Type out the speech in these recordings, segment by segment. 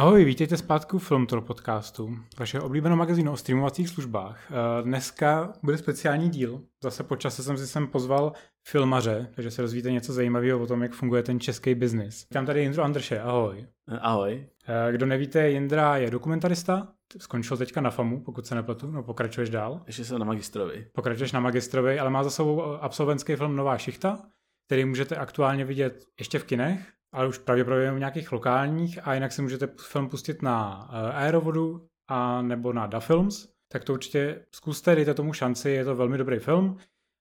Ahoj, vítejte zpátku v Filmtor podcastu, vaše oblíbenou magazínu o streamovacích službách. Eh, dneska bude speciální díl. Zase po čase jsem si sem pozval filmaře, takže se rozvíte něco zajímavého o tom, jak funguje ten český biznis. Tam tady Jindro Andrše, ahoj. Eh, ahoj. Eh, kdo nevíte, Jindra je dokumentarista, skončil teďka na FAMu, pokud se nepletu, no pokračuješ dál. Ještě jsem na magistrovi. Pokračuješ na magistrovi, ale má za sebou absolventský film Nová šichta, který můžete aktuálně vidět ještě v kinech, ale už pravděpodobně v nějakých lokálních a jinak si můžete film pustit na eh, Aerovodu a nebo na Da Films, tak to určitě zkuste, dejte tomu šanci, je to velmi dobrý film.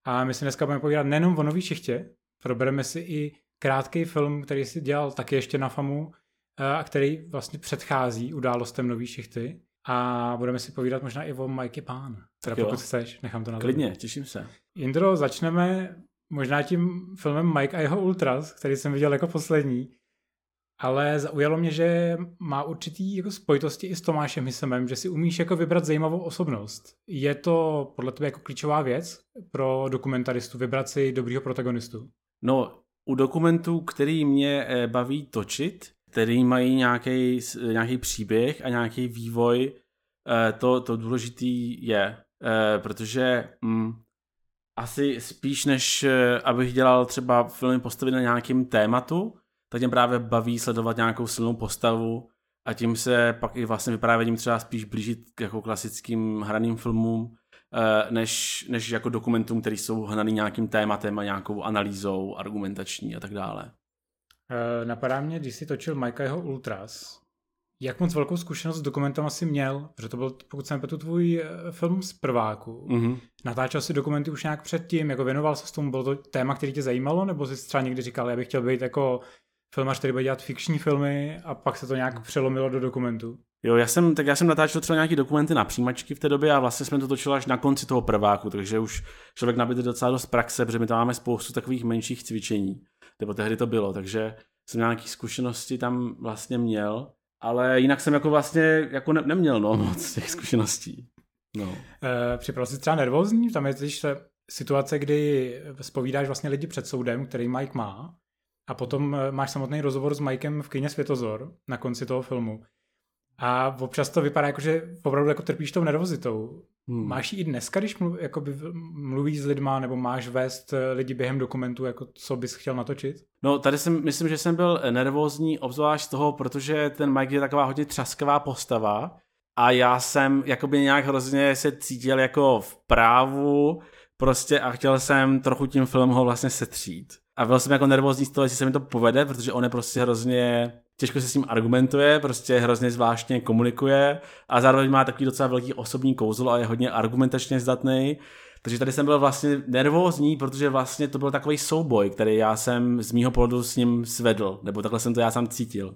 A my si dneska budeme povídat nejenom o nový šichtě, probereme si i krátký film, který si dělal taky ještě na FAMu eh, a který vlastně předchází událostem nový šichty. A budeme si povídat možná i o Mikey Pán. Teda pokud chceš, nechám to na Klidně, těším se. Indro, začneme možná tím filmem Mike a jeho Ultras, který jsem viděl jako poslední, ale zaujalo mě, že má určitý jako spojitosti i s Tomášem Hysemem, že si umíš jako vybrat zajímavou osobnost. Je to podle tebe jako klíčová věc pro dokumentaristu vybrat si dobrýho protagonistu? No, u dokumentů, který mě eh, baví točit, který mají nějaký, nějaký příběh a nějaký vývoj, eh, to, to důležitý je, eh, protože mm, asi spíš než eh, abych dělal třeba filmy postavy na nějakým tématu, tak mě právě baví sledovat nějakou silnou postavu a tím se pak i vlastně vyprávěním třeba spíš blížit k jako klasickým hraným filmům, eh, než, než jako dokumentům, které jsou hnaný nějakým tématem a nějakou analýzou, argumentační a tak dále. Uh, napadá mě, když jsi točil Mikeho Ultras, jak moc velkou zkušenost s dokumentem asi měl? Protože to byl, pokud jsem tu tvůj eh, film z prváku. Mm-hmm. Natáčel si dokumenty už nějak předtím, jako věnoval se s tomu, bylo to téma, který tě zajímalo, nebo jsi třeba někdy říkal, já bych chtěl být jako filmař, který bude dělat fikční filmy a pak se to nějak přelomilo do dokumentu? Jo, já jsem, tak já jsem natáčel třeba nějaký dokumenty na přijímačky v té době a vlastně jsme to točili až na konci toho prváku, takže už člověk nabíde docela dost praxe, protože my tam máme spoustu takových menších cvičení, nebo tehdy to bylo, takže jsem nějaké zkušenosti tam vlastně měl ale jinak jsem jako vlastně jako ne, neměl no, moc těch zkušeností. No. E, připadal jsi třeba nervózní? Tam je totiž situace, kdy spovídáš vlastně lidi před soudem, který Mike má, a potom eh, máš samotný rozhovor s Mikem v kyně Světozor na konci toho filmu. A občas to vypadá jako, že opravdu jako trpíš tou nervozitou. Hmm. Máš ji i dneska, když mluv, jakoby mluvíš s lidma, nebo máš vést eh, lidi během dokumentu, jako co bys chtěl natočit? No tady jsem, myslím, že jsem byl nervózní, obzvlášť z toho, protože ten Mike je taková hodně třaskavá postava a já jsem jakoby nějak hrozně se cítil jako v právu prostě a chtěl jsem trochu tím filmem ho vlastně setřít. A byl jsem jako nervózní z toho, jestli se mi to povede, protože on je prostě hrozně těžko se s ním argumentuje, prostě hrozně zvláštně komunikuje a zároveň má takový docela velký osobní kouzlo a je hodně argumentačně zdatný. Takže tady jsem byl vlastně nervózní, protože vlastně to byl takový souboj, který já jsem z mýho pohledu s ním svedl, nebo takhle jsem to já sám cítil. Uh,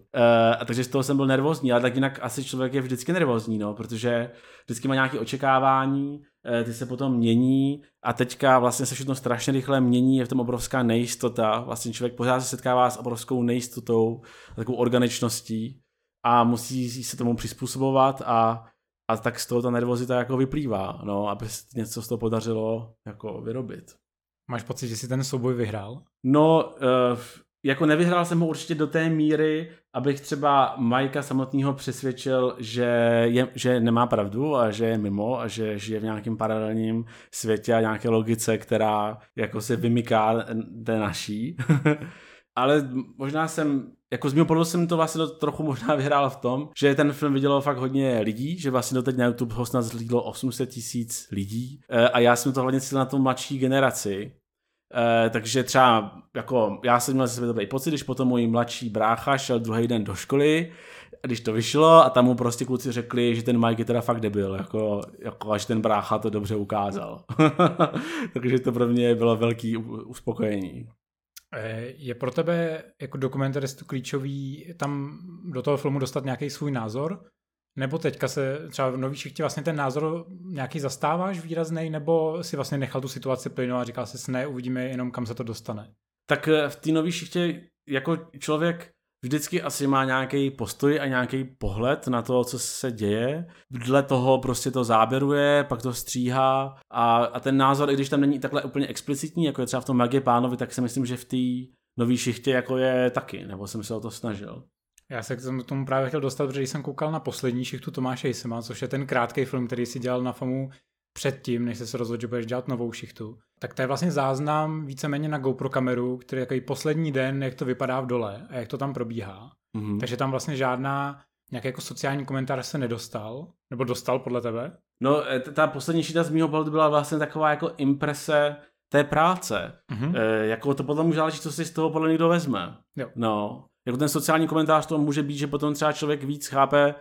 a takže z toho jsem byl nervózní, ale tak jinak asi člověk je vždycky nervózní, no, protože vždycky má nějaké očekávání, uh, ty se potom mění a teďka vlastně se všechno strašně rychle mění, je v tom obrovská nejistota, vlastně člověk pořád se setkává s obrovskou nejistotou, takovou organičností a musí se tomu přizpůsobovat a a tak z toho ta nervozita jako vyplývá, no, aby se něco z toho podařilo jako vyrobit. Máš pocit, že si ten souboj vyhrál? No, uh, jako nevyhrál jsem ho určitě do té míry, abych třeba Majka samotného přesvědčil, že, je, že nemá pravdu a že je mimo a že žije v nějakém paralelním světě a nějaké logice, která jako se vymyká té naší. Ale možná jsem jako z mého pohledu jsem to vlastně trochu možná vyhrál v tom, že ten film vidělo fakt hodně lidí, že vlastně doteď na YouTube ho snad zhlídlo 800 tisíc lidí e, a já jsem to hlavně cítil na tu mladší generaci, e, takže třeba jako já jsem měl ze dobrý pocit, když potom můj mladší brácha šel druhý den do školy, když to vyšlo a tam mu prostě kluci řekli, že ten Mike je teda fakt debil, jako, jako až ten brácha to dobře ukázal. takže to pro mě bylo velký uspokojení. Eh, je pro tebe jako dokumentaristu klíčový tam do toho filmu dostat nějaký svůj názor? Nebo teďka se třeba v nový šichtě vlastně ten názor nějaký zastáváš výrazný, nebo si vlastně nechal tu situaci plynout a říkal si, ne, uvidíme jenom kam se to dostane? Tak eh, v té nový šichtě jako člověk vždycky asi má nějaký postoj a nějaký pohled na to, co se děje. Dle toho prostě to záběruje, pak to stříhá a, a ten názor, i když tam není takhle úplně explicitní, jako je třeba v tom Magie Pánovi, tak si myslím, že v té nový šichtě jako je taky, nebo jsem se o to snažil. Já se k tomu právě chtěl dostat, protože jsem koukal na poslední šichtu Tomáše Jisema, což je ten krátký film, který si dělal na FAMu předtím, než se rozhodl, že budeš dělat novou šichtu. Tak to je vlastně záznam víceméně na GoPro kameru, který je poslední den, jak to vypadá v dole a jak to tam probíhá. Mm-hmm. Takže tam vlastně žádná nějaký jako sociální komentář se nedostal, nebo dostal podle tebe? No, e, ta poslední šita z mého pohledu byla vlastně taková jako imprese té práce. Mm-hmm. E, jako to potom může záleží, co si z toho podle někdo vezme. Jo. No, jako ten sociální komentář to může být, že potom třeba člověk víc chápe,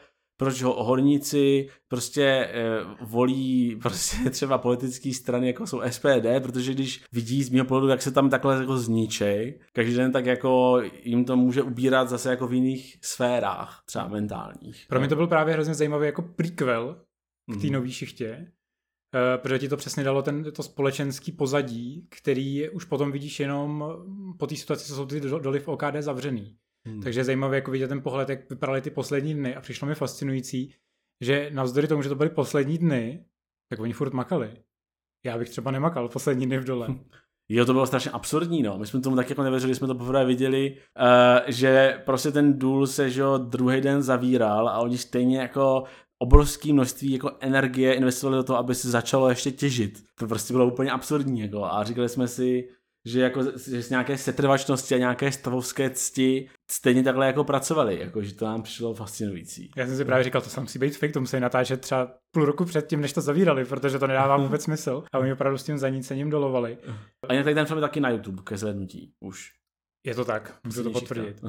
proč ho horníci prostě e, volí prostě třeba politické strany, jako jsou SPD, protože když vidí z mého pohledu, jak se tam takhle jako zničej, každý den tak jako jim to může ubírat zase jako v jiných sférách, třeba mentálních. Pro mě to byl právě hrozně zajímavý jako prequel k té mm. nové šichtě, Uh, protože ti to přesně dalo ten, to společenský pozadí, který už potom vidíš jenom po té situaci, co jsou ty doly v OKD zavřený. Hmm. Takže zajímavé jako vidět ten pohled, jak vypadaly ty poslední dny a přišlo mi fascinující, že navzdory tomu, že to byly poslední dny, tak oni furt makali. Já bych třeba nemakal poslední dny v dole. Jo, to bylo strašně absurdní, no. My jsme tomu tak jako nevěřili, jsme to poprvé viděli, uh, že prostě ten důl se, že druhý den zavíral a oni stejně jako obrovské množství jako energie investovali do toho, aby se začalo ještě těžit. To prostě bylo úplně absurdní, jako. A říkali jsme si, že, jako, že z nějaké setrvačnosti a nějaké stavovské cti stejně takhle jako pracovali, jako, že to nám přišlo fascinující. Já jsem si právě říkal, to se musí být fake, to musí natáčet třeba půl roku předtím, než to zavírali, protože to nedává vůbec smysl. A oni opravdu s tím zanícením dolovali. A jinak tady ten film je taky na YouTube ke zhlednutí už. Je to tak, můžu to potvrdit.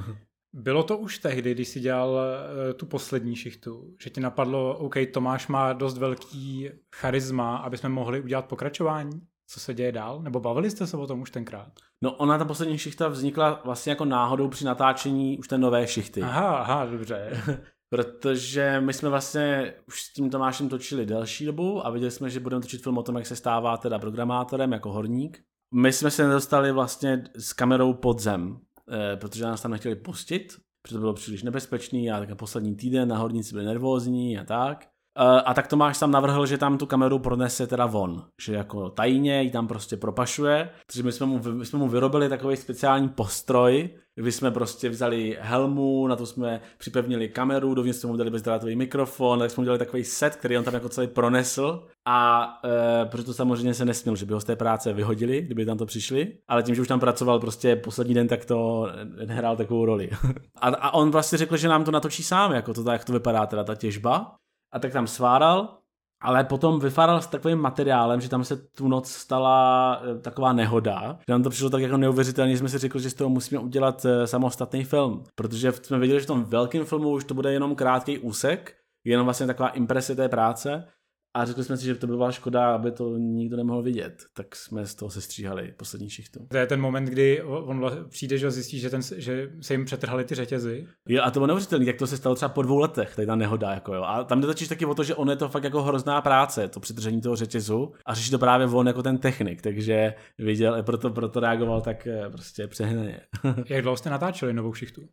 Bylo to už tehdy, když jsi dělal uh, tu poslední šichtu, že ti napadlo, OK, Tomáš má dost velký charisma, aby jsme mohli udělat pokračování? Co se děje dál? Nebo bavili jste se o tom už tenkrát? No ona ta poslední šichta vznikla vlastně jako náhodou při natáčení už té nové šichty. Aha, aha, dobře. Protože my jsme vlastně už s tím Tomášem točili delší dobu a viděli jsme, že budeme točit film o tom, jak se stává teda programátorem jako horník. My jsme se nedostali vlastně s kamerou pod zem, eh, protože nás tam nechtěli pustit, protože to bylo příliš nebezpečný a tak poslední týden na horníci byli nervózní a tak. Eh, a tak Tomáš tam navrhl, že tam tu kameru pronese teda von, že jako tajně ji tam prostě propašuje, takže my jsme mu, my jsme mu vyrobili takový speciální postroj, kdy jsme prostě vzali helmu, na to jsme připevnili kameru, dovnitř jsme mu dali bezdrátový mikrofon, tak jsme mu dělali takový set, který on tam jako celý pronesl. A e, proto samozřejmě se nesměl, že by ho z té práce vyhodili, kdyby tam to přišli, ale tím, že už tam pracoval prostě poslední den, tak to nehrál takovou roli. a, a on vlastně řekl, že nám to natočí sám, jako to, jak to vypadá teda ta těžba a tak tam sváral, ale potom vyfáral s takovým materiálem, že tam se tu noc stala e, taková nehoda, že nám to přišlo tak jako neuvěřitelně, jsme si řekli, že z toho musíme udělat e, samostatný film, protože jsme věděli, že v tom velkém filmu už to bude jenom krátký úsek, jenom vlastně taková imprese té práce a řekli jsme si, že to by byla škoda, aby to nikdo nemohl vidět. Tak jsme z toho sestříhali poslední šichtu. To je ten moment, kdy on přijde, že zjistí, že, ten, že se jim přetrhali ty řetězy. Jo, a to bylo neuvěřitelné, jak to se stalo třeba po dvou letech, tady ta nehoda. Jako jo. A tam jde totiž taky o to, že on je to fakt jako hrozná práce, to přetržení toho řetězu a řeší to právě on jako ten technik, takže viděl, proto, proto reagoval tak eh, prostě přehnaně. jak dlouho jste natáčeli novou šichtu?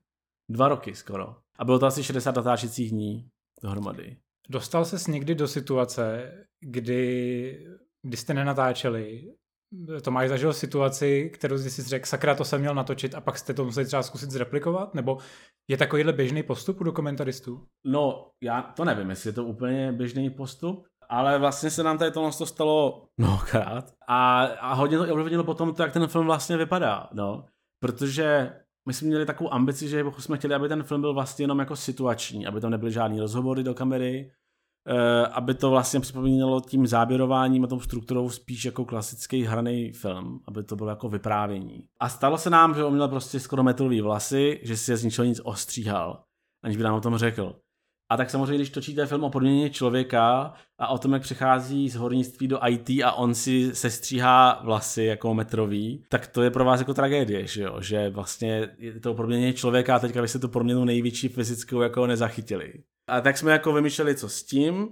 Dva roky skoro. A bylo to asi 60 natáčecích dní dohromady. Dostal ses někdy do situace, kdy, kdy jste nenatáčeli, Tomáš zažil situaci, kterou jsi řekl, sakra, to jsem měl natočit a pak jste to museli třeba zkusit zreplikovat? Nebo je takovýhle běžný postup u dokumentaristů? No, já to nevím, jestli je to úplně běžný postup, ale vlastně se nám tady to stalo mnohokrát a, a hodně to ovlivnilo potom to, jak ten film vlastně vypadá, no. Protože my jsme měli takovou ambici, že jsme chtěli, aby ten film byl vlastně jenom jako situační, aby tam nebyly žádný rozhovory do kamery, aby to vlastně připomínalo tím záběrováním a tou strukturou spíš jako klasický hraný film, aby to bylo jako vyprávění. A stalo se nám, že on měl prostě skoro metrový vlasy, že si je z ničeho nic ostříhal, aniž by nám o tom řekl. A tak samozřejmě, když točíte film o podměně člověka a o tom, jak přechází z hornictví do IT a on si se stříhá vlasy jako metrový, tak to je pro vás jako tragédie, že jo? Že vlastně je to proměně člověka a teďka vy jste tu proměnu největší fyzickou jako nezachytili. A tak jsme jako vymýšleli, co s tím.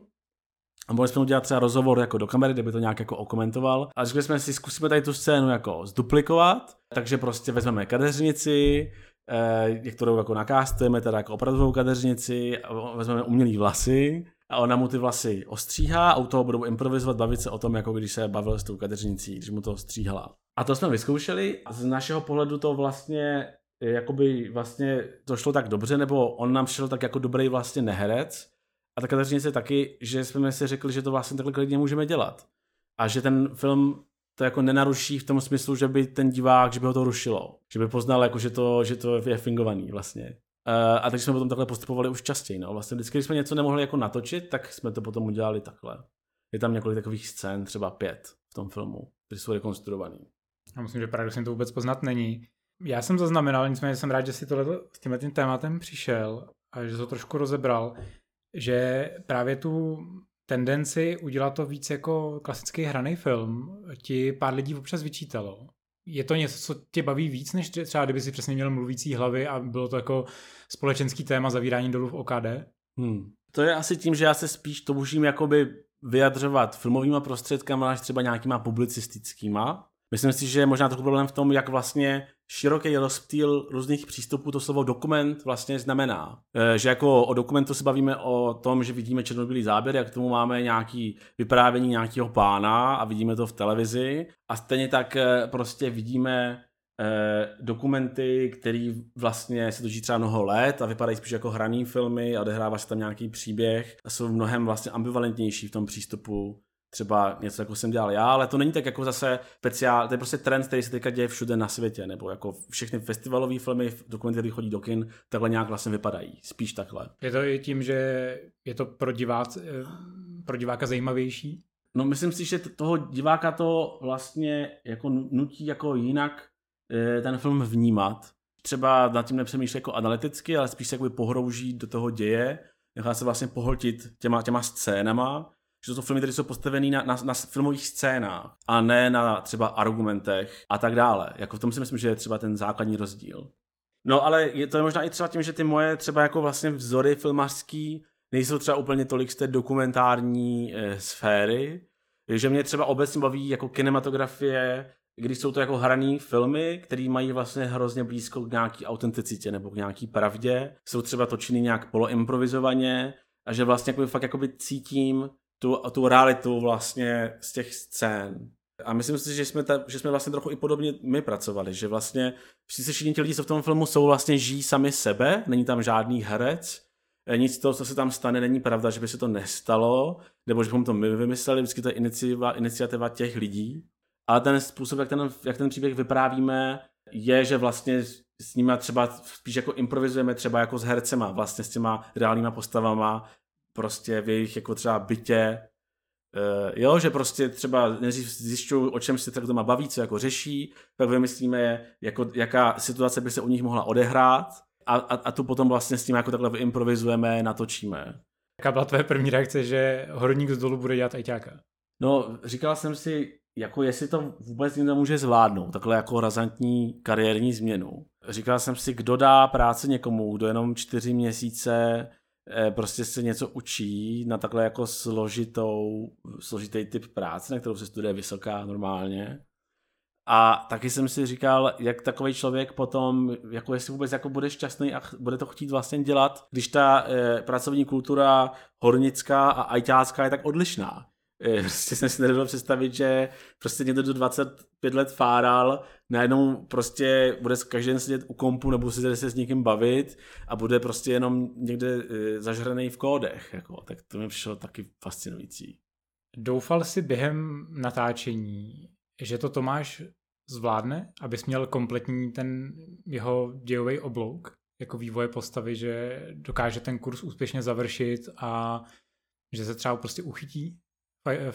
A mohli jsme udělat třeba rozhovor jako do kamery, kde by to nějak jako okomentoval. A řekli jsme si, zkusíme tady tu scénu jako zduplikovat, takže prostě vezmeme kadeřnici, eh, kterou jako nakástujeme, teda jako opravdovou kadeřnici, vezmeme umělý vlasy a ona mu ty vlasy ostříhá a u toho budou improvizovat, bavit se o tom, jako když se bavil s tou kadeřnicí, když mu to ostříhala. A to jsme vyzkoušeli. Z našeho pohledu to vlastně jakoby vlastně to šlo tak dobře, nebo on nám šel tak jako dobrý vlastně neherec. A ta Kateřinice taky, že jsme si řekli, že to vlastně takhle klidně můžeme dělat. A že ten film to jako nenaruší v tom smyslu, že by ten divák, že by ho to rušilo. Že by poznal, jako, že, to, že to je fingovaný vlastně. Uh, a takže jsme potom takhle postupovali už častěji. No. Vlastně vždycky, když jsme něco nemohli jako natočit, tak jsme to potom udělali takhle. Je tam několik takových scén, třeba pět v tom filmu, které jsou rekonstruované. Já myslím, že paradoxně to vůbec poznat není. Já jsem zaznamenal, nicméně jsem rád, že si tohle s tímhle tím tématem přišel a že to trošku rozebral, že právě tu tendenci udělat to víc jako klasický hraný film ti pár lidí občas vyčítalo. Je to něco, co tě baví víc, než třeba kdyby si přesně měl mluvící hlavy a bylo to jako společenský téma zavírání dolů v OKD? Hmm. To je asi tím, že já se spíš toužím jakoby vyjadřovat filmovýma prostředkama, až třeba nějakýma publicistickýma. Myslím si, že je možná trochu problém v tom, jak vlastně široký rozptýl různých přístupů to slovo dokument vlastně znamená. E, že jako o dokumentu se bavíme o tom, že vidíme černobílý záběr, jak k tomu máme nějaký vyprávění nějakého pána a vidíme to v televizi a stejně tak e, prostě vidíme e, dokumenty, které vlastně se točí třeba mnoho let a vypadají spíš jako hraný filmy a odehrává se tam nějaký příběh a jsou mnohem vlastně ambivalentnější v tom přístupu třeba něco, jako jsem dělal já, ale to není tak jako zase speciál, to je prostě trend, který se teďka děje všude na světě, nebo jako všechny festivalové filmy, dokumenty, které chodí do kin, takhle nějak vlastně vypadají, spíš takhle. Je to i tím, že je to pro, divác, eh, pro diváka zajímavější? No myslím si, že toho diváka to vlastně jako nutí jako jinak eh, ten film vnímat. Třeba nad tím nepřemýšlí jako analyticky, ale spíš se jako pohrouží do toho děje, nechá se vlastně pohltit těma, těma scénama že to jsou filmy, které jsou postavené na, na, na filmových scénách a ne na třeba argumentech a tak dále. Jako v tom si myslím, že je třeba ten základní rozdíl. No ale je to možná i třeba tím, že ty moje třeba jako vlastně vzory filmařský nejsou třeba úplně tolik z té dokumentární e, sféry, že mě třeba obecně baví jako kinematografie, když jsou to jako hraný filmy, které mají vlastně hrozně blízko k nějaký autenticitě nebo k nějaký pravdě, jsou třeba točeny nějak poloimprovizovaně a že vlastně jako fakt jakoby cítím tu, tu realitu vlastně z těch scén. A myslím si, že jsme, ta, že jsme vlastně trochu i podobně my pracovali, že vlastně všichni, ti lidi, co v tom filmu jsou, vlastně žijí sami sebe, není tam žádný herec, e, nic z toho, co se tam stane, není pravda, že by se to nestalo, nebo že bychom to my vymysleli, vždycky to je iniciativa, iniciativa těch lidí. Ale ten způsob, jak ten, jak ten příběh vyprávíme, je, že vlastně s nimi třeba spíš jako improvizujeme třeba jako s hercema, vlastně s těma reálnýma postavama, prostě v jejich jako třeba bytě, Uh, jo, že prostě třeba nejdřív zjišťují, o čem se tak doma baví, co jako řeší, tak vymyslíme, jako, jaká situace by se u nich mohla odehrát a, a, a tu potom vlastně s tím jako takhle improvizujeme, natočíme. Jaká byla tvoje první reakce, že horník z dolu bude dělat ajťáka? No, říkal jsem si, jako jestli to vůbec někdo může zvládnout, takhle jako razantní kariérní změnu. Říkal jsem si, kdo dá práci někomu, kdo jenom čtyři měsíce Eh, prostě se něco učí na takhle jako složitou, složitý typ práce, na kterou se studuje vysoká normálně. A taky jsem si říkal, jak takový člověk potom, jako jestli vůbec jako bude šťastný a bude to chtít vlastně dělat, když ta e, pracovní kultura hornická a ajťácká je tak odlišná. Eh, prostě jsem si nedovedl představit, že prostě někdo do 25 let fáral, najednou prostě bude každý den sedět u kompu nebo si se s někým bavit a bude prostě jenom někde eh, zažraný v kódech. Jako. Tak to mi přišlo taky fascinující. Doufal si během natáčení, že to Tomáš zvládne, abys měl kompletní ten jeho dějový oblouk, jako vývoje postavy, že dokáže ten kurz úspěšně završit a že se třeba prostě uchytí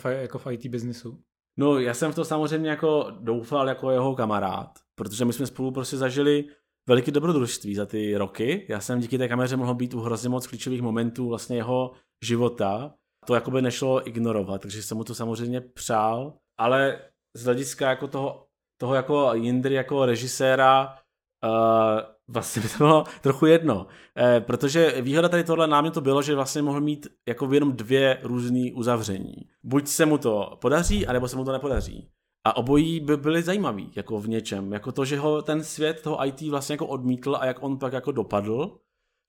jako v IT biznisu? No, já jsem v to samozřejmě jako doufal jako jeho kamarád, protože my jsme spolu prostě zažili veliké dobrodružství za ty roky. Já jsem díky té kameře mohl být u hrozně moc klíčových momentů vlastně jeho života. To jako by nešlo ignorovat, takže jsem mu to samozřejmě přál, ale z hlediska jako toho, toho jako Jindry jako režiséra uh, vlastně by to bylo trochu jedno, eh, protože výhoda tady tohle námě to bylo, že vlastně mohl mít jako jenom dvě různé uzavření. Buď se mu to podaří, anebo se mu to nepodaří. A obojí by byly zajímavý, jako v něčem. Jako to, že ho ten svět toho IT vlastně jako odmítl a jak on tak jako dopadl,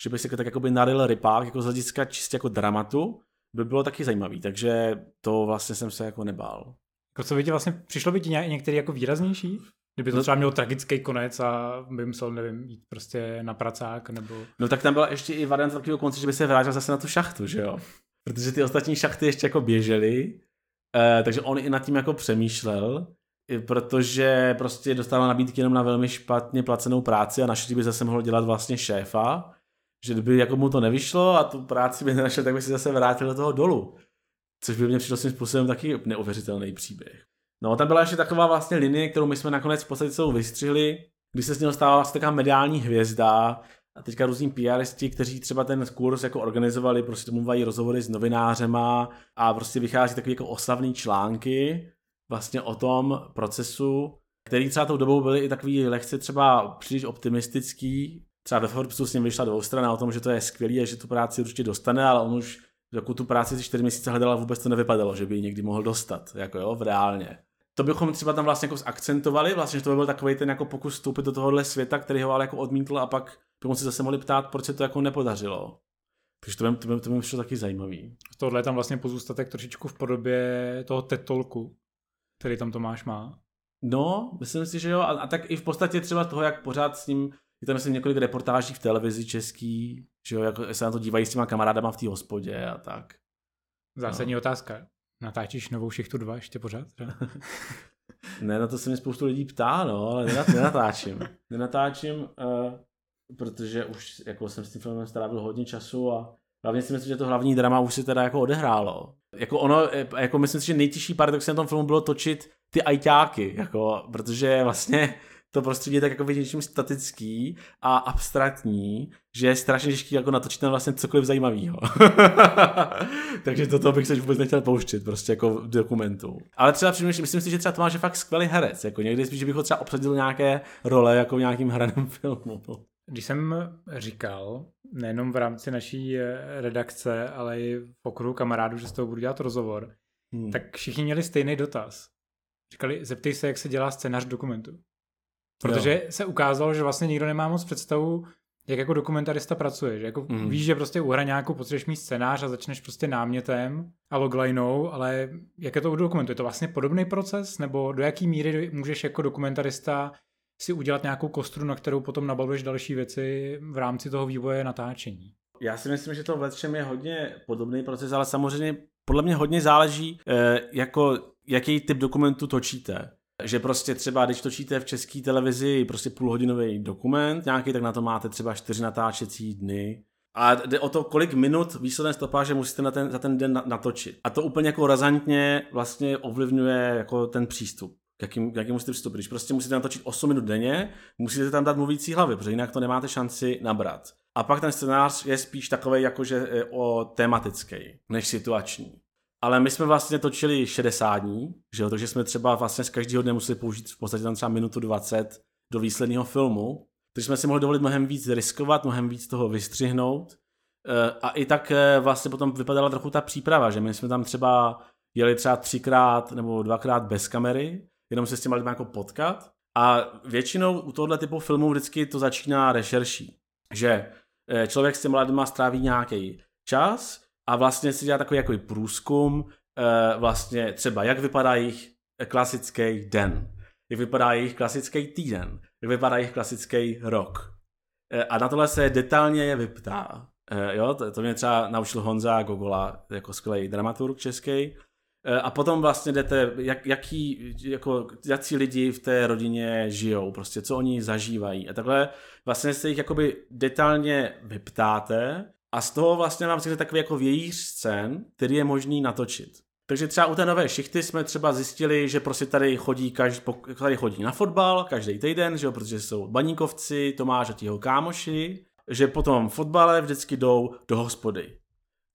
že by se tak jako by naril rypák, jako z hlediska čistě jako dramatu, by bylo taky zajímavý. Takže to vlastně jsem se jako nebál. Jako co by tě vlastně, přišlo by ti některý jako výraznější? Kdyby to No- třeba mělo tragický konec a by musel, nevím, jít prostě na pracák, nebo... No tak tam byla ještě i varianta takového konce, že by se vrátil zase na tu šachtu, že jo? Protože ty ostatní šachty ještě jako běžely, eh, takže on i nad tím jako přemýšlel, protože prostě dostával nabídky jenom na velmi špatně placenou práci a našli by zase mohl dělat vlastně šéfa, že kdyby jako mu to nevyšlo a tu práci by nenašel, tak by si zase vrátil do toho dolu. Což by mě přišlo svým způsobem taky neuvěřitelný příběh. No, tam byla ještě taková vlastně linie, kterou my jsme nakonec v podstatě celou vystřihli, když se z něho stala vlastně taková mediální hvězda a teďka různí PRisti, kteří třeba ten kurz jako organizovali, prostě domluvají rozhovory s novinářema a prostě vychází takový jako oslavný články vlastně o tom procesu, který třeba tou dobou byly i takový lehce třeba příliš optimistický. Třeba ve Forbesu s ním vyšla dvoustrana o tom, že to je skvělý a že tu práci určitě dostane, ale on už dokud tu práci ty čtyři měsíce hledal, vůbec to nevypadalo, že by ji někdy mohl dostat, jako jo, v reálně. To bychom třeba tam vlastně jako zakcentovali, vlastně, že to by byl takový ten jako pokus vstoupit do tohohle světa, který ho ale jako odmítl a pak bychom se zase mohli ptát, proč se to jako nepodařilo. Takže to by, to by, to by mi přišlo taky zajímavý. Tohle je tam vlastně pozůstatek trošičku v podobě toho tetolku, který tam Tomáš má. No, myslím si, že jo. A, a tak i v podstatě třeba toho, jak pořád s ním, je tam myslím několik reportáží v televizi český, že jo, jak se na to dívají s těma kamarádama v té hospodě a tak. Zásadní no. otázka. Natáčíš novou šichtu 2 ještě pořád? Že? ne, na to se mi spoustu lidí ptá, no, ale nenat, nenatáčím. nenatáčím, uh, protože už jako jsem s tím filmem strávil hodně času a hlavně si myslím, že to hlavní drama už se teda jako odehrálo. Jako ono, jako myslím si, že nejtěžší paradox na tom filmu bylo točit ty ajťáky, jako, protože vlastně to prostředí je tak jako něčím statický a abstraktní, že je strašně těžký jako natočit tam vlastně cokoliv zajímavého. Takže toto bych se vůbec nechtěl pouštět, prostě jako v dokumentu. Ale třeba přemýšlím, myslím si, že třeba Tomáš je fakt skvělý herec, jako někdy spíš, že bych ho třeba obsadil nějaké role jako v nějakým hraném filmu. Když jsem říkal, nejenom v rámci naší redakce, ale i v okruhu kamarádů, že s toho budu dělat rozhovor, hmm. tak všichni měli stejný dotaz. Říkali, zeptej se, jak se dělá scénář dokumentu. Protože jo. se ukázalo, že vlastně nikdo nemá moc představu, jak jako dokumentarista pracuje. Že jako mm. víš, že prostě u hraňáku potřebuješ mít scénář a začneš prostě námětem a loglinou, ale jak je to u dokumentu? Je to vlastně podobný proces? Nebo do jaký míry můžeš jako dokumentarista si udělat nějakou kostru, na kterou potom nabaluješ další věci v rámci toho vývoje natáčení? Já si myslím, že to v je hodně podobný proces, ale samozřejmě podle mě hodně záleží, eh, jako jaký typ dokumentu točíte že prostě třeba, když točíte v české televizi prostě půlhodinový dokument nějaký, tak na to máte třeba čtyři natáčecí dny. A jde o to, kolik minut výsledné stopáže musíte na ten, za ten den natočit. A to úplně jako razantně vlastně ovlivňuje jako ten přístup. K jakým, k jakým musíte přistupit. Když prostě musíte natočit 8 minut denně, musíte tam dát mluvící hlavy, protože jinak to nemáte šanci nabrat. A pak ten scénář je spíš takový jakože o tematický, než situační ale my jsme vlastně točili 60 dní, že jo, takže jsme třeba vlastně z každého dne museli použít v podstatě tam třeba minutu 20 do výsledného filmu, takže jsme si mohli dovolit mnohem víc riskovat, mnohem víc toho vystřihnout. Eh, a i tak eh, vlastně potom vypadala trochu ta příprava, že my jsme tam třeba jeli třeba třikrát nebo dvakrát bez kamery, jenom se s těma lidmi jako potkat. A většinou u tohohle typu filmů vždycky to začíná rešerší, že eh, člověk s těma lidmi stráví nějaký čas, a vlastně si dělá takový jako průzkum, eh, vlastně třeba jak vypadá jejich klasický den, jak vypadá jejich klasický týden, jak vypadá jejich klasický rok. Eh, a na tohle se detailně je vyptá. Eh, jo, to, to mě třeba naučil Honza Gogola, jako skvělý dramaturg český. A potom vlastně jdete, jak, jaký, jako, jaký lidi v té rodině žijou, prostě co oni zažívají. A takhle vlastně se jich jakoby detailně vyptáte a z toho vlastně vám přijde takový jako vějíř scén, který je možný natočit. Takže třeba u té nové šichty jsme třeba zjistili, že prostě tady chodí, každý, tady chodí na fotbal každý týden, že jo, protože jsou baníkovci, Tomáš a jeho kámoši, že potom fotbale vždycky jdou do hospody.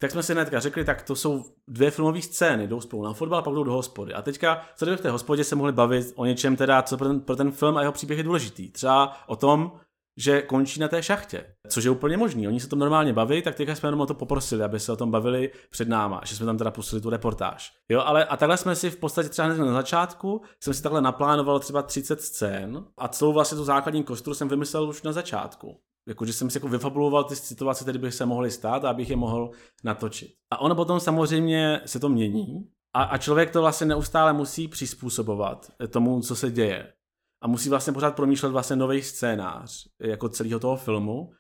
Tak jsme si hnedka řekli, tak to jsou dvě filmové scény, jdou spolu na fotbal, pak jdou do hospody. A teďka, co v té hospodě, se mohli bavit o něčem teda, co pro ten, pro ten film a jeho příběh je důležitý. Třeba o tom, že končí na té šachtě, což je úplně možný. Oni se tom normálně baví, tak teďka jsme jenom o to poprosili, aby se o tom bavili před náma, že jsme tam teda pustili tu reportáž. Jo, ale a takhle jsme si v podstatě třeba hned na začátku, jsem si takhle naplánoval třeba 30 scén a celou vlastně tu základní kostru jsem vymyslel už na začátku. Jakože jsem si jako vyfabuloval ty situace, které by se mohly stát a abych je mohl natočit. A ono potom samozřejmě se to mění a, a člověk to vlastně neustále musí přizpůsobovat tomu, co se děje. A musí vlastně pořád promýšlet vlastně nový scénář jako celého toho filmu,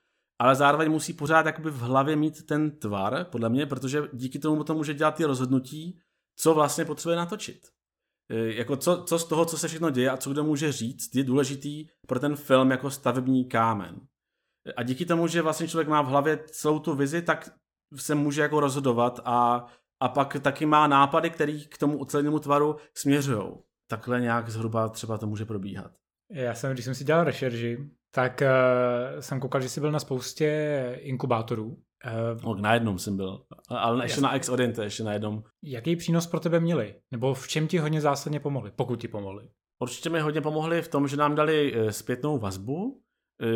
ale zároveň musí pořád jakoby v hlavě mít ten tvar, podle mě, protože díky tomu potom může dělat ty rozhodnutí, co vlastně potřebuje natočit. E, jako co, co z toho, co se všechno děje a co kdo může říct, je důležitý pro ten film jako stavební kámen. A díky tomu, že vlastně člověk má v hlavě celou tu vizi, tak se může jako rozhodovat a, a pak taky má nápady, které k tomu ucelenému tvaru směřují. Takhle nějak zhruba třeba to může probíhat. Já jsem, když jsem si dělal rešerži, tak uh, jsem koukal, že jsi byl na spoustě inkubátorů. Uh, no, na jednom jsem byl, ale ještě na X Oriente, ještě na jednom. Jaký přínos pro tebe měli? Nebo v čem ti hodně zásadně pomohli, pokud ti pomohli? Určitě mi hodně pomohli v tom, že nám dali uh, zpětnou vazbu,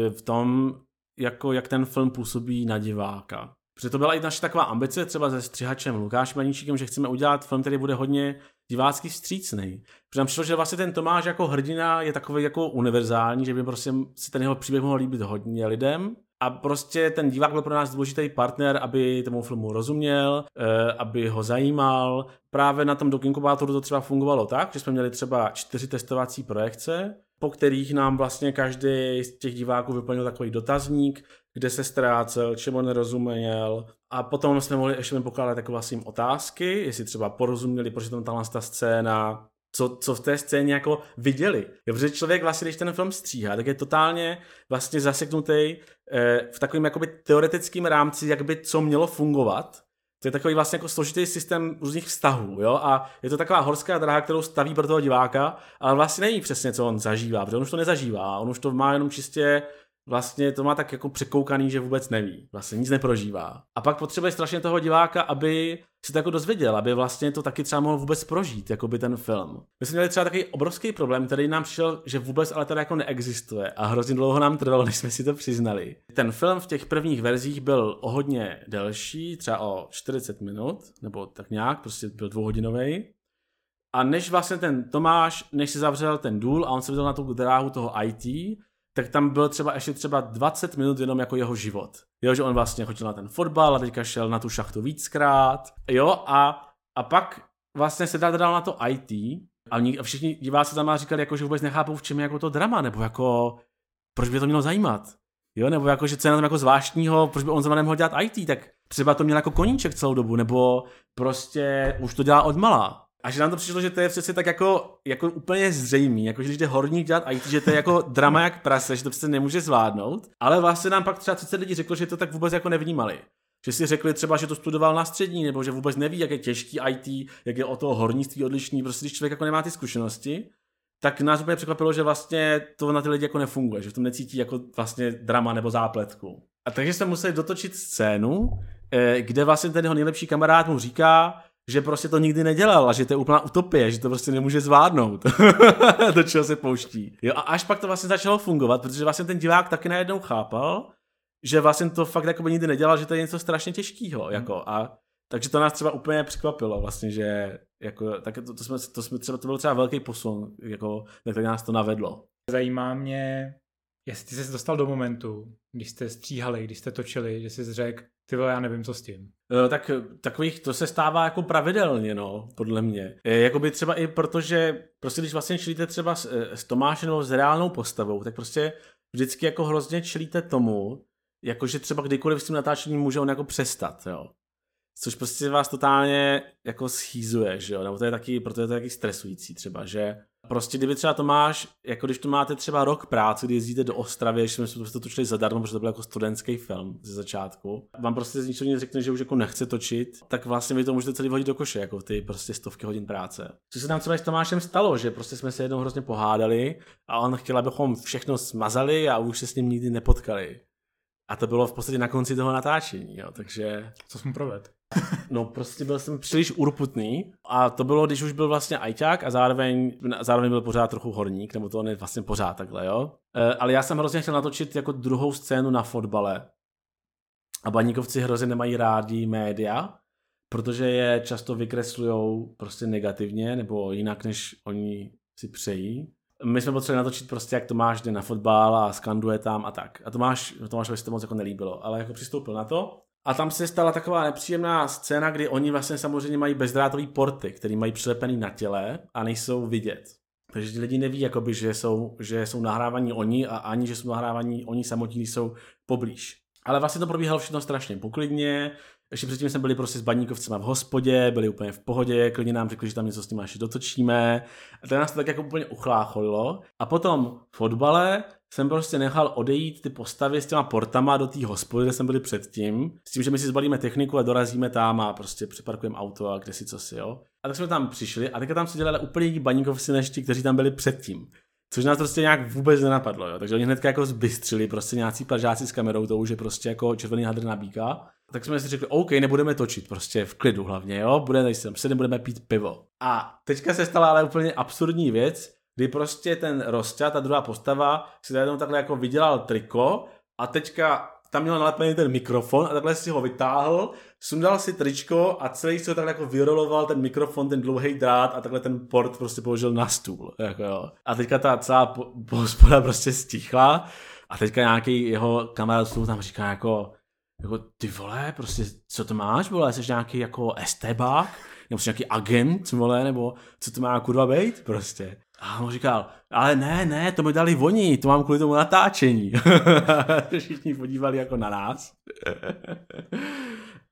v tom, jako jak ten film působí na diváka. Protože to byla i naše taková ambice, třeba se střihačem Lukášem Maníčíkem, že chceme udělat film, který bude hodně divácky vstřícný. Protože nám přišlo, že vlastně ten Tomáš jako hrdina je takový jako univerzální, že by prostě si ten jeho příběh mohl líbit hodně lidem. A prostě ten divák byl pro nás důležitý partner, aby tomu filmu rozuměl, eh, aby ho zajímal. Právě na tom Dok Inkubátoru to třeba fungovalo tak, že jsme měli třeba čtyři testovací projekce, po kterých nám vlastně každý z těch diváků vyplnil takový dotazník, kde se ztrácel, čemu nerozuměl. A potom jsme mohli ještě pokládat jako vlastně otázky, jestli třeba porozuměli, proč tam ta ta scéna, co, co v té scéně jako viděli. Jo, protože člověk vlastně, když ten film stříhá, tak je totálně vlastně zaseknutý eh, v takovém jakoby teoretickém rámci, jak by co mělo fungovat. To je takový vlastně jako složitý systém různých vztahů, jo, a je to taková horská dráha, kterou staví pro toho diváka, ale vlastně není přesně, co on zažívá, protože on už to nezažívá, on už to má jenom čistě vlastně to má tak jako překoukaný, že vůbec neví, vlastně nic neprožívá. A pak potřebuje strašně toho diváka, aby si to jako dozvěděl, aby vlastně to taky třeba mohl vůbec prožít, jako by ten film. My jsme měli třeba takový obrovský problém, který nám přišel, že vůbec ale teda jako neexistuje a hrozně dlouho nám trvalo, než jsme si to přiznali. Ten film v těch prvních verzích byl o hodně delší, třeba o 40 minut, nebo tak nějak, prostě byl dvouhodinový. A než vlastně ten Tomáš, než si zavřel ten důl a on se vydal na tu dráhu toho IT, tak tam byl třeba ještě třeba 20 minut jenom jako jeho život. Jo, že on vlastně chodil na ten fotbal a teďka šel na tu šachtu víckrát. Jo, a, a pak vlastně se dal na to IT a všichni diváci tam říkali, jako, že vůbec nechápou, v čem je jako to drama, nebo jako, proč by to mělo zajímat. Jo, nebo jako, že co je na tom jako zvláštního, proč by on zrovna nemohl dělat IT, tak třeba to měl jako koníček celou dobu, nebo prostě už to dělá od mala. A že nám to přišlo, že to je přece tak jako, jako úplně zřejmý, jako že když jde horník dělat IT, že to je jako drama jak prase, že to přece nemůže zvládnout, ale vlastně nám pak třeba 30 lidí řeklo, že to tak vůbec jako nevnímali. Že si řekli třeba, že to studoval na střední, nebo že vůbec neví, jak je těžký IT, jak je o toho hornictví odlišný, prostě když člověk jako nemá ty zkušenosti, tak nás úplně překvapilo, že vlastně to na ty lidi jako nefunguje, že v tom necítí jako vlastně drama nebo zápletku. A takže jsme museli dotočit scénu, eh, kde vlastně ten jeho nejlepší kamarád mu říká, že prostě to nikdy nedělal a že to je úplná utopie, že to prostě nemůže zvládnout, do čeho se pouští. Jo, a až pak to vlastně začalo fungovat, protože vlastně ten divák taky najednou chápal, že vlastně to fakt jako by nikdy nedělal, že to je něco strašně těžkého, hmm. jako a takže to nás třeba úplně překvapilo vlastně, že jako, tak to, to, jsme, to, jsme třeba, to byl třeba velký posun, jako, na který nás to navedlo. Zajímá mě, jestli jsi se dostal do momentu, když jste stříhali, když jste točili, že jsi řekl, ty vole, já nevím, co s tím. No, tak takových, to se stává jako pravidelně, no, podle mě. E, jakoby třeba i protože, prostě když vlastně čelíte třeba s, s Tomášem nebo s reálnou postavou, tak prostě vždycky jako hrozně čelíte tomu, jakože třeba kdykoliv s tím natáčením může on jako přestat, jo. Což prostě vás totálně jako schýzuje, že jo, nebo to je taky, proto je to taky stresující třeba, že Prostě kdyby třeba to máš, jako když to máte třeba rok práce, kdy jezdíte do Ostravy, že jsme to točili zadarmo, protože to byl jako studentský film ze začátku, vám prostě z ničeho nic řekne, že už jako nechce točit, tak vlastně vy to můžete celý hodit do koše, jako ty prostě stovky hodin práce. Co se nám třeba s Tomášem stalo, že prostě jsme se jednou hrozně pohádali a on chtěl, abychom všechno smazali a už se s ním nikdy nepotkali. A to bylo v podstatě na konci toho natáčení, jo, takže... Co jsme provedl? No prostě byl jsem příliš urputný a to bylo, když už byl vlastně ajťák a zároveň, zároveň byl pořád trochu horník, nebo to on je vlastně pořád takhle, jo. E, ale já jsem hrozně chtěl natočit jako druhou scénu na fotbale. A baníkovci hrozně nemají rádi média, protože je často vykreslujou prostě negativně nebo jinak, než oni si přejí. My jsme potřebovali natočit prostě, jak Tomáš jde na fotbal a skanduje tam a tak. A Tomáš, Tomášovi se to moc jako nelíbilo, ale jako přistoupil na to a tam se stala taková nepříjemná scéna, kdy oni vlastně samozřejmě mají bezdrátové porty, které mají přilepený na těle a nejsou vidět. Takže lidi neví, jakoby, že, jsou, že jsou nahrávaní oni a ani, že jsou nahrávaní oni samotní, jsou poblíž. Ale vlastně to probíhalo všechno strašně poklidně, ještě předtím jsme byli prostě s baníkovcema v hospodě, byli úplně v pohodě, klidně nám řekli, že tam něco s nimi ještě dotočíme. A to nás to tak jako úplně uchlácholilo. A potom v fotbale jsem prostě nechal odejít ty postavy s těma portama do té hospody, kde jsme byli předtím, s tím, že my si zbalíme techniku a dorazíme tam a prostě přeparkujeme auto a kde si co si, jo. A tak jsme tam přišli a teďka tam se dělali úplně jiní baníkovci než ti, kteří tam byli předtím. Což nás prostě nějak vůbec nenapadlo, jo. Takže oni hnedka jako zbystřili prostě nějací plažáci s kamerou, to už je prostě jako červený hadr na bíka. Tak jsme si řekli, OK, nebudeme točit, prostě v klidu hlavně, jo, budeme sem, se budeme pít pivo. A teďka se stala ale úplně absurdní věc, kdy prostě ten Rostě, ta druhá postava, si najednou takhle jako vydělal triko a teďka tam měl nalepený ten mikrofon a takhle si ho vytáhl, sundal si tričko a celý se takhle jako vyroloval ten mikrofon, ten dlouhý drát a takhle ten port prostě položil na stůl. Jako jo. A teďka ta celá hospoda prostě stichla a teďka nějaký jeho kamarád tam říká jako, jako ty vole, prostě co to máš, vole, jsi nějaký jako estebák, nebo jsi nějaký agent, vole, nebo co to má kurva být, prostě. A on říkal, ale ne, ne, to mi dali voní, to mám kvůli tomu natáčení. Všichni podívali jako na nás.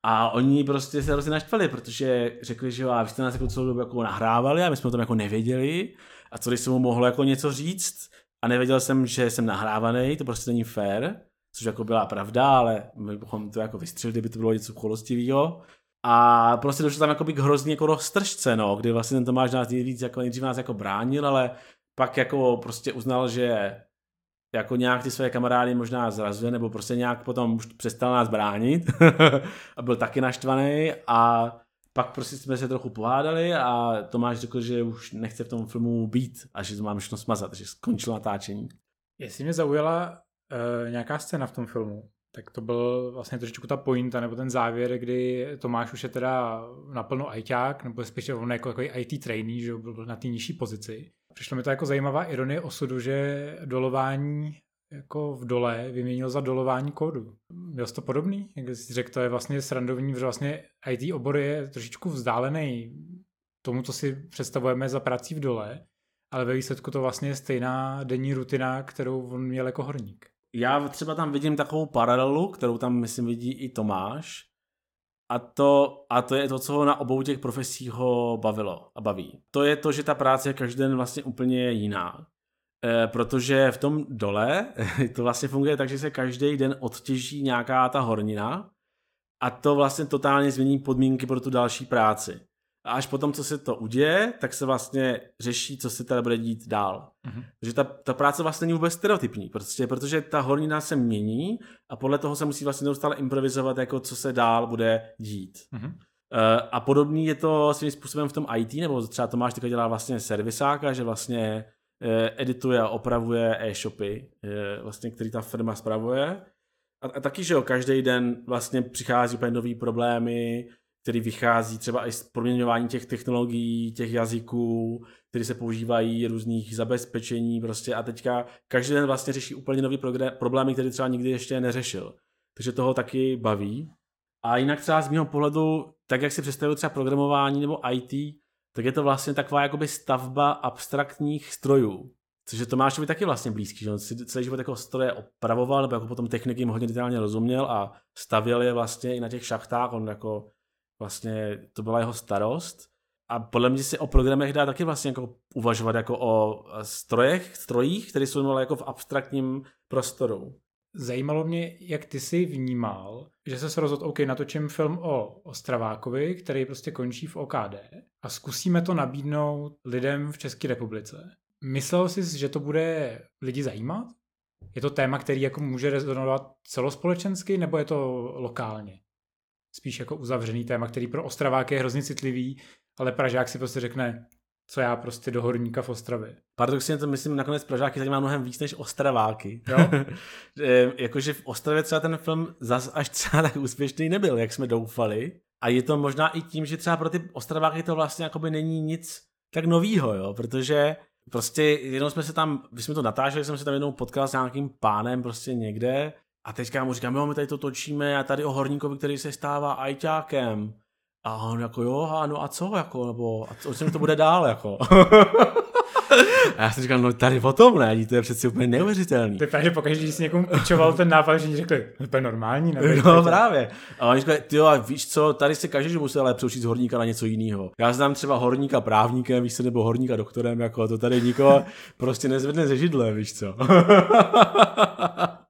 a oni prostě se hrozně naštvali, protože řekli, že jo, a vy jste nás jako celou dobu jako nahrávali a my jsme o tom jako nevěděli. A co když jsem mu mohl jako něco říct a nevěděl jsem, že jsem nahrávaný, to prostě není fair, což jako byla pravda, ale my bychom to jako vystřelili, kdyby to bylo něco cholostivého. A prostě došlo tam jako k hrozně jako roztržce, no, kdy vlastně ten Tomáš nás nejvíc jako nejdřív nás jako bránil, ale pak jako prostě uznal, že jako nějak ty své kamarády možná zrazuje, nebo prostě nějak potom už přestal nás bránit a byl taky naštvaný a pak prostě jsme se trochu pohádali a Tomáš řekl, že už nechce v tom filmu být a že to máme všechno smazat, že skončilo natáčení. Jestli mě zaujala uh, nějaká scéna v tom filmu, tak to byl vlastně trošičku ta pointa, nebo ten závěr, kdy Tomáš už je teda naplno ajťák, nebo spíš on jako takový IT trainee, že byl na té nižší pozici. Přišlo mi to jako zajímavá ironie osudu, že dolování jako v dole vyměnil za dolování kódu. Byl to podobný? Jak jsi řekl, to je vlastně srandovní, že vlastně IT obor je trošičku vzdálený tomu, co si představujeme za prací v dole, ale ve výsledku to vlastně je stejná denní rutina, kterou on měl jako horník já třeba tam vidím takovou paralelu, kterou tam myslím vidí i Tomáš, a to, a to je to, co ho na obou těch profesích ho bavilo a baví. To je to, že ta práce je každý den vlastně úplně jiná. E, protože v tom dole to vlastně funguje tak, že se každý den odtěží nějaká ta hornina a to vlastně totálně změní podmínky pro tu další práci. A až potom, co se to uděje, tak se vlastně řeší, co se teda bude dít dál. Mm-hmm. Takže ta, ta práce vlastně není vůbec stereotypní, protože, protože ta hornina se mění a podle toho se musí vlastně neustále improvizovat, jako co se dál bude dít. Mm-hmm. Uh, a podobný je to svým způsobem v tom IT, nebo třeba Tomáš teďka dělá vlastně servisáka, že vlastně uh, edituje a opravuje e-shopy, uh, vlastně, který ta firma spravuje. A, a taky, že jo, každý den vlastně přichází úplně nový problémy, který vychází třeba i z proměňování těch technologií, těch jazyků, které se používají, různých zabezpečení prostě a teďka každý den vlastně řeší úplně nový problémy, které třeba nikdy ještě neřešil. Takže toho taky baví. A jinak třeba z mého pohledu, tak jak si představuju třeba programování nebo IT, tak je to vlastně taková jakoby stavba abstraktních strojů. Což je Tomášovi taky vlastně blízký, že on si celý život jako stroje opravoval, nebo jako potom techniky hodně detailně rozuměl a stavěl je vlastně i na těch šachtách, on jako vlastně to byla jeho starost. A podle mě si o programech dá taky vlastně jako uvažovat jako o strojech, strojích, které jsou jako v abstraktním prostoru. Zajímalo mě, jak ty jsi vnímal, že se rozhodl, OK, natočím film o Ostravákovi, který prostě končí v OKD a zkusíme to nabídnout lidem v České republice. Myslel jsi, že to bude lidi zajímat? Je to téma, který jako může rezonovat celospolečensky, nebo je to lokálně? Spíš jako uzavřený téma, který pro Ostravák je hrozně citlivý, ale Pražák si prostě řekne, co já prostě do horníka v Ostravě. Paradoxně to myslím, nakonec Pražáky zajímá mnohem víc než Ostraváky. Jo? Jakože v Ostravě třeba ten film zas až třeba tak úspěšný nebyl, jak jsme doufali. A je to možná i tím, že třeba pro ty Ostraváky to vlastně jakoby není nic tak novýho, jo, protože prostě jenom jsme se tam, když jsme to natáčeli, jsem se tam jednou potkal s nějakým pánem prostě někde a teďka mu říkám, jo, my tady to točíme a tady o horníkovi, který se stává ajťákem. A on jako, jo, a no a co, jako, nebo a co, co to bude dál, jako. A já jsem říkal, no tady o tom ne, to je přeci úplně neuvěřitelný. To je právě, že pokaždé, když jsi někomu pičoval ten nápad, že řekli, to je normální. No právě. A oni říkali, ty a víš co, tady se každý musí ale přeučit z horníka na něco jiného. Já znám třeba horníka právníkem, víš co, nebo horníka doktorem, jako to tady nikoho prostě nezvedne ze židle, víš co.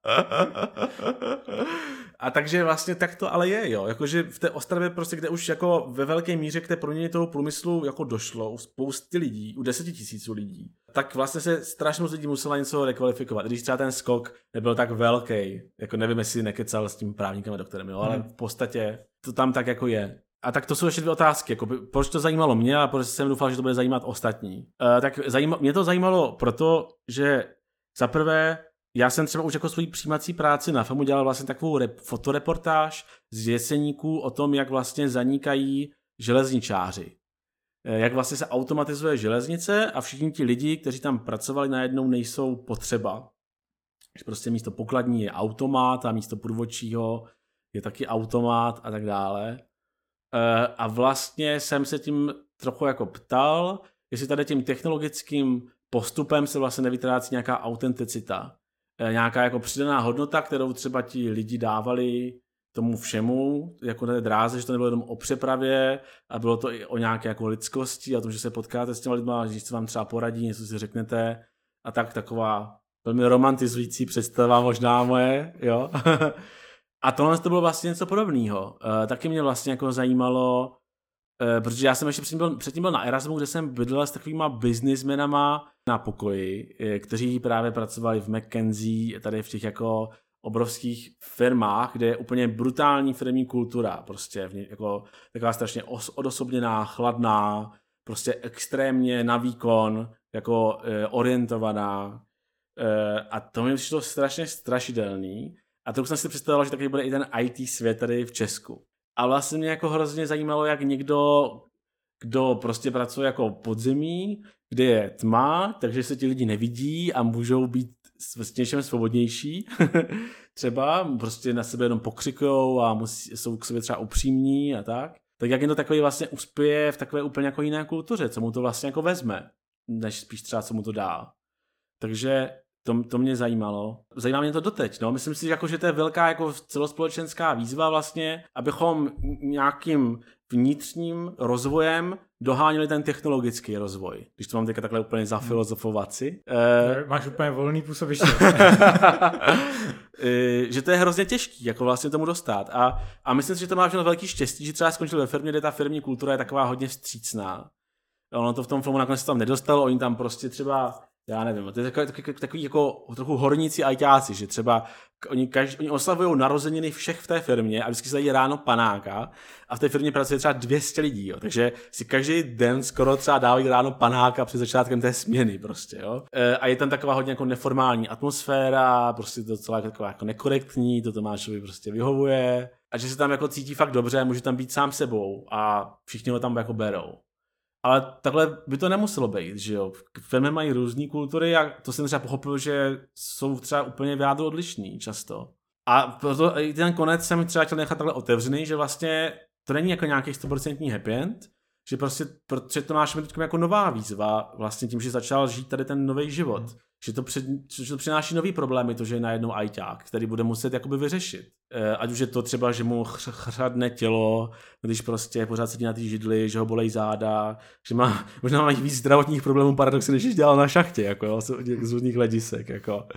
Takže vlastně tak to ale je, jo. Jakože v té Ostravě prostě, kde už jako ve velké míře k té proměně toho průmyslu jako došlo u spousty lidí, u deseti tisíců lidí, tak vlastně se strašně moc lidí musela něco rekvalifikovat. Když třeba ten skok nebyl tak velký, jako nevím, jestli nekecal s tím právníkem a doktorem, jo, ale hmm. v podstatě to tam tak jako je. A tak to jsou ještě dvě otázky. Jako, proč to zajímalo mě a proč jsem doufal, že to bude zajímat ostatní. Uh, tak zajíma, mě to zajímalo proto, že za prvé já jsem třeba už jako svoji přijímací práci na FAMu dělal vlastně takovou rep, fotoreportáž z Jeseníků o tom, jak vlastně zanikají železničáři. Eh, jak vlastně se automatizuje železnice a všichni ti lidi, kteří tam pracovali, najednou nejsou potřeba. Prostě místo pokladní je automat a místo průvodčího je taky automat a tak dále. Eh, a vlastně jsem se tím trochu jako ptal, jestli tady tím technologickým postupem se vlastně nevytrácí nějaká autenticita. Eh, nějaká jako přidaná hodnota, kterou třeba ti lidi dávali tomu všemu, jako té dráze, že to nebylo jenom o přepravě a bylo to i o nějaké jako lidskosti a to, že se potkáte s těma lidma, že se vám třeba poradí, něco si řeknete a tak taková velmi romantizující představa možná moje, jo. a tohle to bylo vlastně něco podobného. E, taky mě vlastně jako zajímalo, protože já jsem ještě předtím byl, předtím byl na Erasmu, kde jsem bydlel s takovýma businessmenama na pokoji, e, kteří právě pracovali v McKenzie, tady v těch jako obrovských firmách, kde je úplně brutální firmní kultura, prostě jako taková strašně odosobněná, chladná, prostě extrémně na výkon, jako e, orientovaná. E, a to mi přišlo strašně strašidelný. A to jsem si představoval, že taky bude i ten IT svět tady v Česku. A vlastně mě jako hrozně zajímalo, jak někdo, kdo prostě pracuje jako podzemí, kde je tma, takže se ti lidi nevidí a můžou být s něčem svobodnější, třeba prostě na sebe jenom pokřikujou a musí, jsou k sobě třeba upřímní a tak, tak jak to takový vlastně uspěje v takové úplně jako jiné kultuře, co mu to vlastně jako vezme, než spíš třeba co mu to dá. Takže to, to mě zajímalo. Zajímá mě to doteď. No. Myslím si, že, jako, že to je velká jako celospolečenská výzva vlastně, abychom nějakým vnitřním rozvojem doháněli ten technologický rozvoj. Když to mám teďka takhle úplně zafilozofovat si. E... Máš úplně volný působiště. Eh, že to je hrozně těžký, jako vlastně tomu dostat. A, a myslím si, že to máš velký štěstí, že třeba skončil ve firmě, kde ta firmní kultura je taková hodně vstřícná. Ono to v tom filmu nakonec tam nedostalo, oni tam prostě třeba já nevím, to je takový, takový, takový jako trochu horníci ajťáci, že třeba oni, každý, oni oslavují narozeniny všech v té firmě a vždycky se dají ráno panáka a v té firmě pracuje třeba 200 lidí, jo. takže si každý den skoro třeba dávají ráno panáka před začátkem té směny prostě, jo. E, a je tam taková hodně jako neformální atmosféra, prostě to celá taková jako nekorektní, to Tomášovi prostě vyhovuje a že se tam jako cítí fakt dobře, může tam být sám sebou a všichni ho tam jako berou. Ale takhle by to nemuselo být, že jo. Firmy mají různé kultury a to jsem třeba pochopil, že jsou třeba úplně v jádru odlišný často. A proto i ten konec jsem třeba chtěl nechat takhle otevřený, že vlastně to není jako nějaký 100% happy end, že prostě, protože to máš teď jako nová výzva, vlastně tím, že začal žít tady ten nový život. Hmm že to, před, že to přináší nový problémy, to, že je najednou ajťák, který bude muset jakoby vyřešit. E, ať už je to třeba, že mu chřadne tělo, když prostě pořád sedí na té židli, že ho bolej záda, že má, možná má víc zdravotních problémů paradoxně, než dělal na šachtě, jako jo, z různých hledisek, jako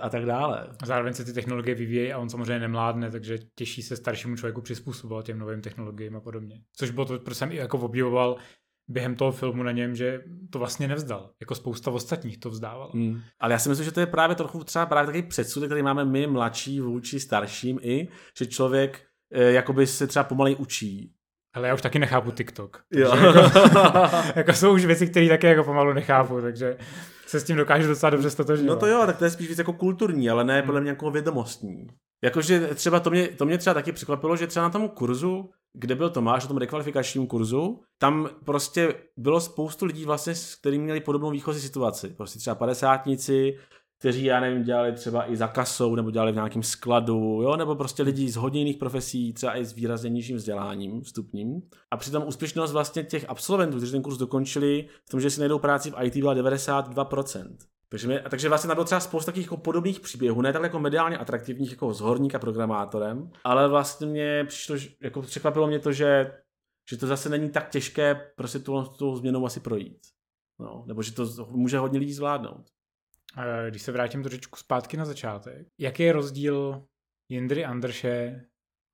a tak dále. Zároveň se ty technologie vyvíjejí a on samozřejmě nemládne, takže těší se staršímu člověku přizpůsobovat těm novým technologiím a podobně. Což bylo to, proč jsem i jako obdivoval během toho filmu na něm, že to vlastně nevzdal. Jako spousta ostatních to vzdávalo. Hmm. Ale já si myslím, že to je právě trochu třeba právě takový předsudek, který máme my mladší vůči starším i, že člověk e, jakoby se třeba pomalej učí. Ale já už taky nechápu TikTok. Jo. Jako, jako, jsou už věci, které taky jako pomalu nechápu, takže se s tím dokážu docela dobře stotožnit. No to jo, tak to je spíš víc jako kulturní, ale ne podle mě jako vědomostní. Jakože třeba to mě, to mě třeba taky překvapilo, že třeba na tom kurzu kde byl Tomáš na tom rekvalifikačním kurzu, tam prostě bylo spoustu lidí vlastně, s kterými měli podobnou výchozí situaci. Prostě třeba padesátníci, kteří, já nevím, dělali třeba i za kasou, nebo dělali v nějakém skladu, jo, nebo prostě lidi z hodně jiných profesí, třeba i s výrazně nižším vzděláním vstupním. A přitom úspěšnost vlastně těch absolventů, kteří ten kurz dokončili, v tom, že si najdou práci v IT, byla 92%. Takže, mě, takže vlastně tam bylo třeba spousta takových jako podobných příběhů, ne tak jako mediálně atraktivních jako s horník a programátorem, ale vlastně mě přišlo, jako překvapilo mě to, že, že to zase není tak těžké prostě tu, tu změnou asi projít. No, nebo že to může hodně lidí zvládnout. Když se vrátím trošičku zpátky na začátek, jaký je rozdíl Jindry Andrše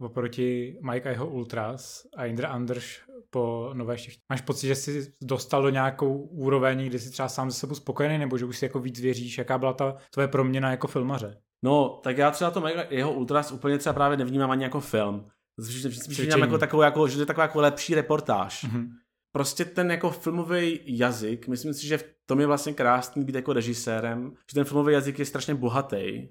oproti Mike a jeho Ultras a Jindra Andrš po nové šichtě. Máš pocit, že jsi dostal do nějakou úroveň, kdy jsi třeba sám ze sebou spokojený, nebo že už si jako víc věříš, jaká byla ta tvoje proměna jako filmaře? No, tak já třeba to jeho Ultras úplně třeba právě nevnímám ani jako film. Spíš jako takovou, jako, že to je taková jako lepší reportáž. Mm-hmm. Prostě ten jako filmový jazyk, myslím si, že v tom je vlastně krásný být jako režisérem, že ten filmový jazyk je strašně bohatý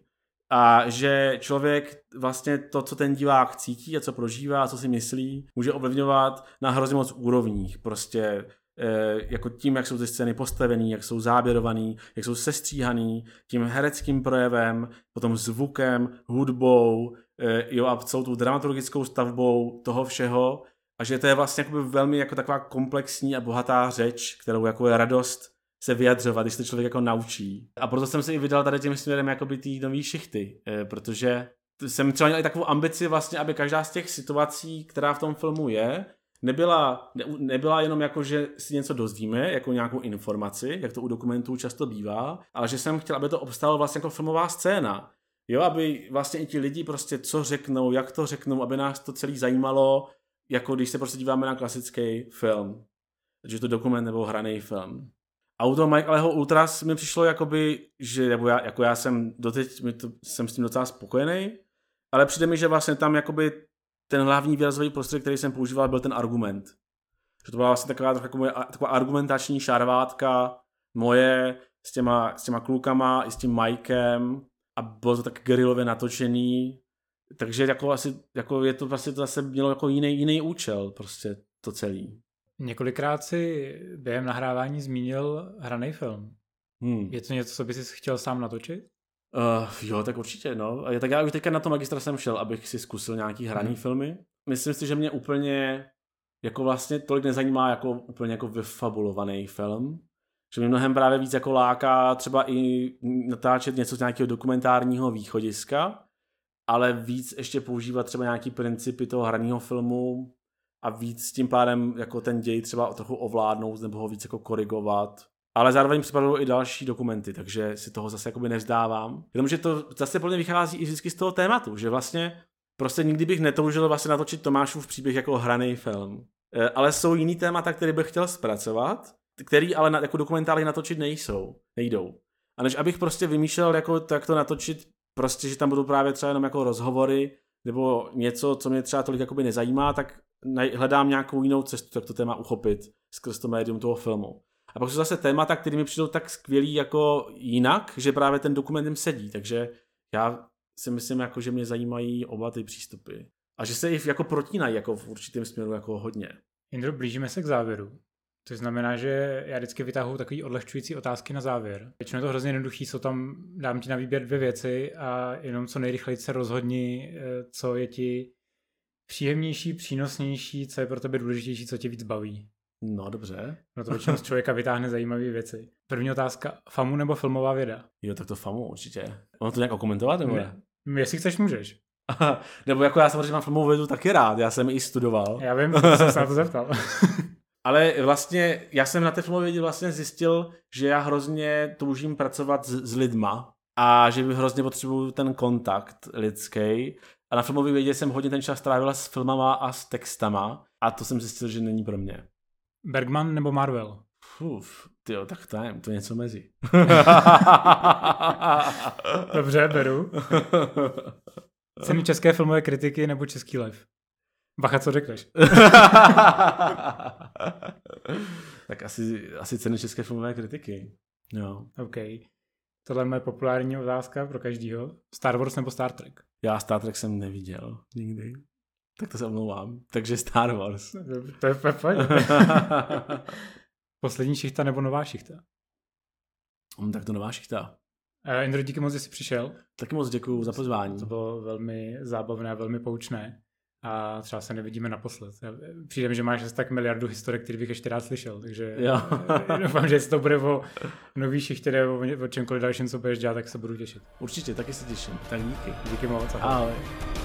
a že člověk vlastně to, co ten divák cítí a co prožívá a co si myslí, může ovlivňovat na hrozně moc úrovních. Prostě eh, jako tím, jak jsou ty scény postavený, jak jsou záběrovaný, jak jsou sestříhaný, tím hereckým projevem, potom zvukem, hudbou, eh, jo a celou tou dramaturgickou stavbou toho všeho a že to je vlastně velmi jako taková komplexní a bohatá řeč, kterou jako je radost se vyjadřovat, když se člověk jako naučí. A proto jsem se i vydal tady tím směrem jako by tý nový šichty, eh, protože jsem třeba měl i takovou ambici vlastně, aby každá z těch situací, která v tom filmu je, nebyla, ne, nebyla jenom jako, že si něco dozvíme, jako nějakou informaci, jak to u dokumentů často bývá, ale že jsem chtěl, aby to obstálo vlastně jako filmová scéna. Jo, aby vlastně i ti lidi prostě co řeknou, jak to řeknou, aby nás to celý zajímalo, jako když se prostě díváme na klasický film. Takže to dokument nebo hraný film. Auto Mike Aleho Ultras mi přišlo jakoby, že nebo já, jako já jsem doteď mi to, jsem s tím docela spokojený, ale přijde mi, že vlastně tam jakoby ten hlavní výrazový prostředek, který jsem používal, byl ten argument. Že to byla vlastně taková, jako moje, taková argumentační šarvátka moje s těma, s těma klukama i s tím Mikem a bylo to tak gerilově natočený, takže jako asi, jako je to vlastně to zase mělo jako jiný, jiný účel prostě to celý. Několikrát si během nahrávání zmínil hraný film. Hmm. Je to něco, co bys chtěl sám natočit? Uh, jo, tak určitě, no. Tak já už teďka na to magistra jsem šel, abych si zkusil nějaký hraný hmm. filmy. Myslím si, že mě úplně jako vlastně tolik nezajímá jako úplně jako vyfabulovaný film. Že mě mnohem právě víc jako láká třeba i natáčet něco z nějakého dokumentárního východiska, ale víc ještě používat třeba nějaký principy toho hraného filmu a víc tím pádem jako ten děj třeba trochu ovládnout nebo ho víc jako korigovat. Ale zároveň připravují i další dokumenty, takže si toho zase jakoby nevzdávám. Jenomže to zase podle vychází i vždycky z toho tématu, že vlastně prostě nikdy bych netoužil vlastně natočit Tomášův příběh jako hraný film. E, ale jsou jiný témata, které bych chtěl zpracovat, který ale jako dokumentály natočit nejsou, nejdou. A než abych prostě vymýšlel, jako jak to natočit, prostě, že tam budou právě třeba jenom jako rozhovory, nebo něco, co mě třeba tolik jakoby nezajímá, tak hledám nějakou jinou cestu, jak to téma uchopit skrz to médium toho filmu. A pak jsou zase témata, které mi přijdou tak skvělý jako jinak, že právě ten dokument jim sedí. Takže já si myslím, jako, že mě zajímají oba ty přístupy. A že se i jako protínají jako v určitém směru jako hodně. Jindro, blížíme se k závěru. To znamená, že já vždycky vytahuji takové odlehčující otázky na závěr. Většinou je to hrozně jednoduchý, jsou tam, dám ti na výběr dvě věci a jenom co nejrychleji se rozhodni, eh, co je ti příjemnější, přínosnější, co je pro tebe důležitější, co tě víc baví. No dobře. No to většinou z člověka vytáhne zajímavé věci. První otázka, famu nebo filmová věda? Jo, tak to famu určitě. Ono to nějak komentovat nebo ne? ne? Jestli chceš, můžeš. nebo jako já samozřejmě mám filmovou vědu taky rád, já jsem ji studoval. Já vím, jsem se na to zeptal. Ale vlastně já jsem na té filmové vlastně zjistil, že já hrozně toužím pracovat s, s lidma a že by hrozně potřebuju ten kontakt lidský. A na filmové vědě jsem hodně ten čas strávila s filmama a s textama a to jsem zjistil, že není pro mě. Bergman nebo Marvel? Uf, tyjo, tak to je, to je něco mezi. Dobře, beru. Ceny české filmové kritiky nebo český live? Bacha, co řekneš? tak asi, asi ceny české filmové kritiky. No. OK. Tohle je moje populární otázka pro každýho. Star Wars nebo Star Trek? Já Star Trek jsem neviděl nikdy. Tak to se omlouvám. Takže Star Wars. To je fajn. Poslední šichta nebo nová šichta? Um, tak to nová šichta. Uh, Indro, díky moc, že jsi přišel. Taky moc děkuji za pozvání. To bylo velmi zábavné, velmi poučné. A třeba se nevidíme naposled. Přijde mi, že máš asi tak miliardu historik, který bych ještě rád slyšel, takže jo. doufám, že to bude o nový šichtě nebo o čemkoliv dalším, co budeš dělat, tak se budu těšit. Určitě, taky se těším. Tak díky. Díky moc. Ahoj. ahoj.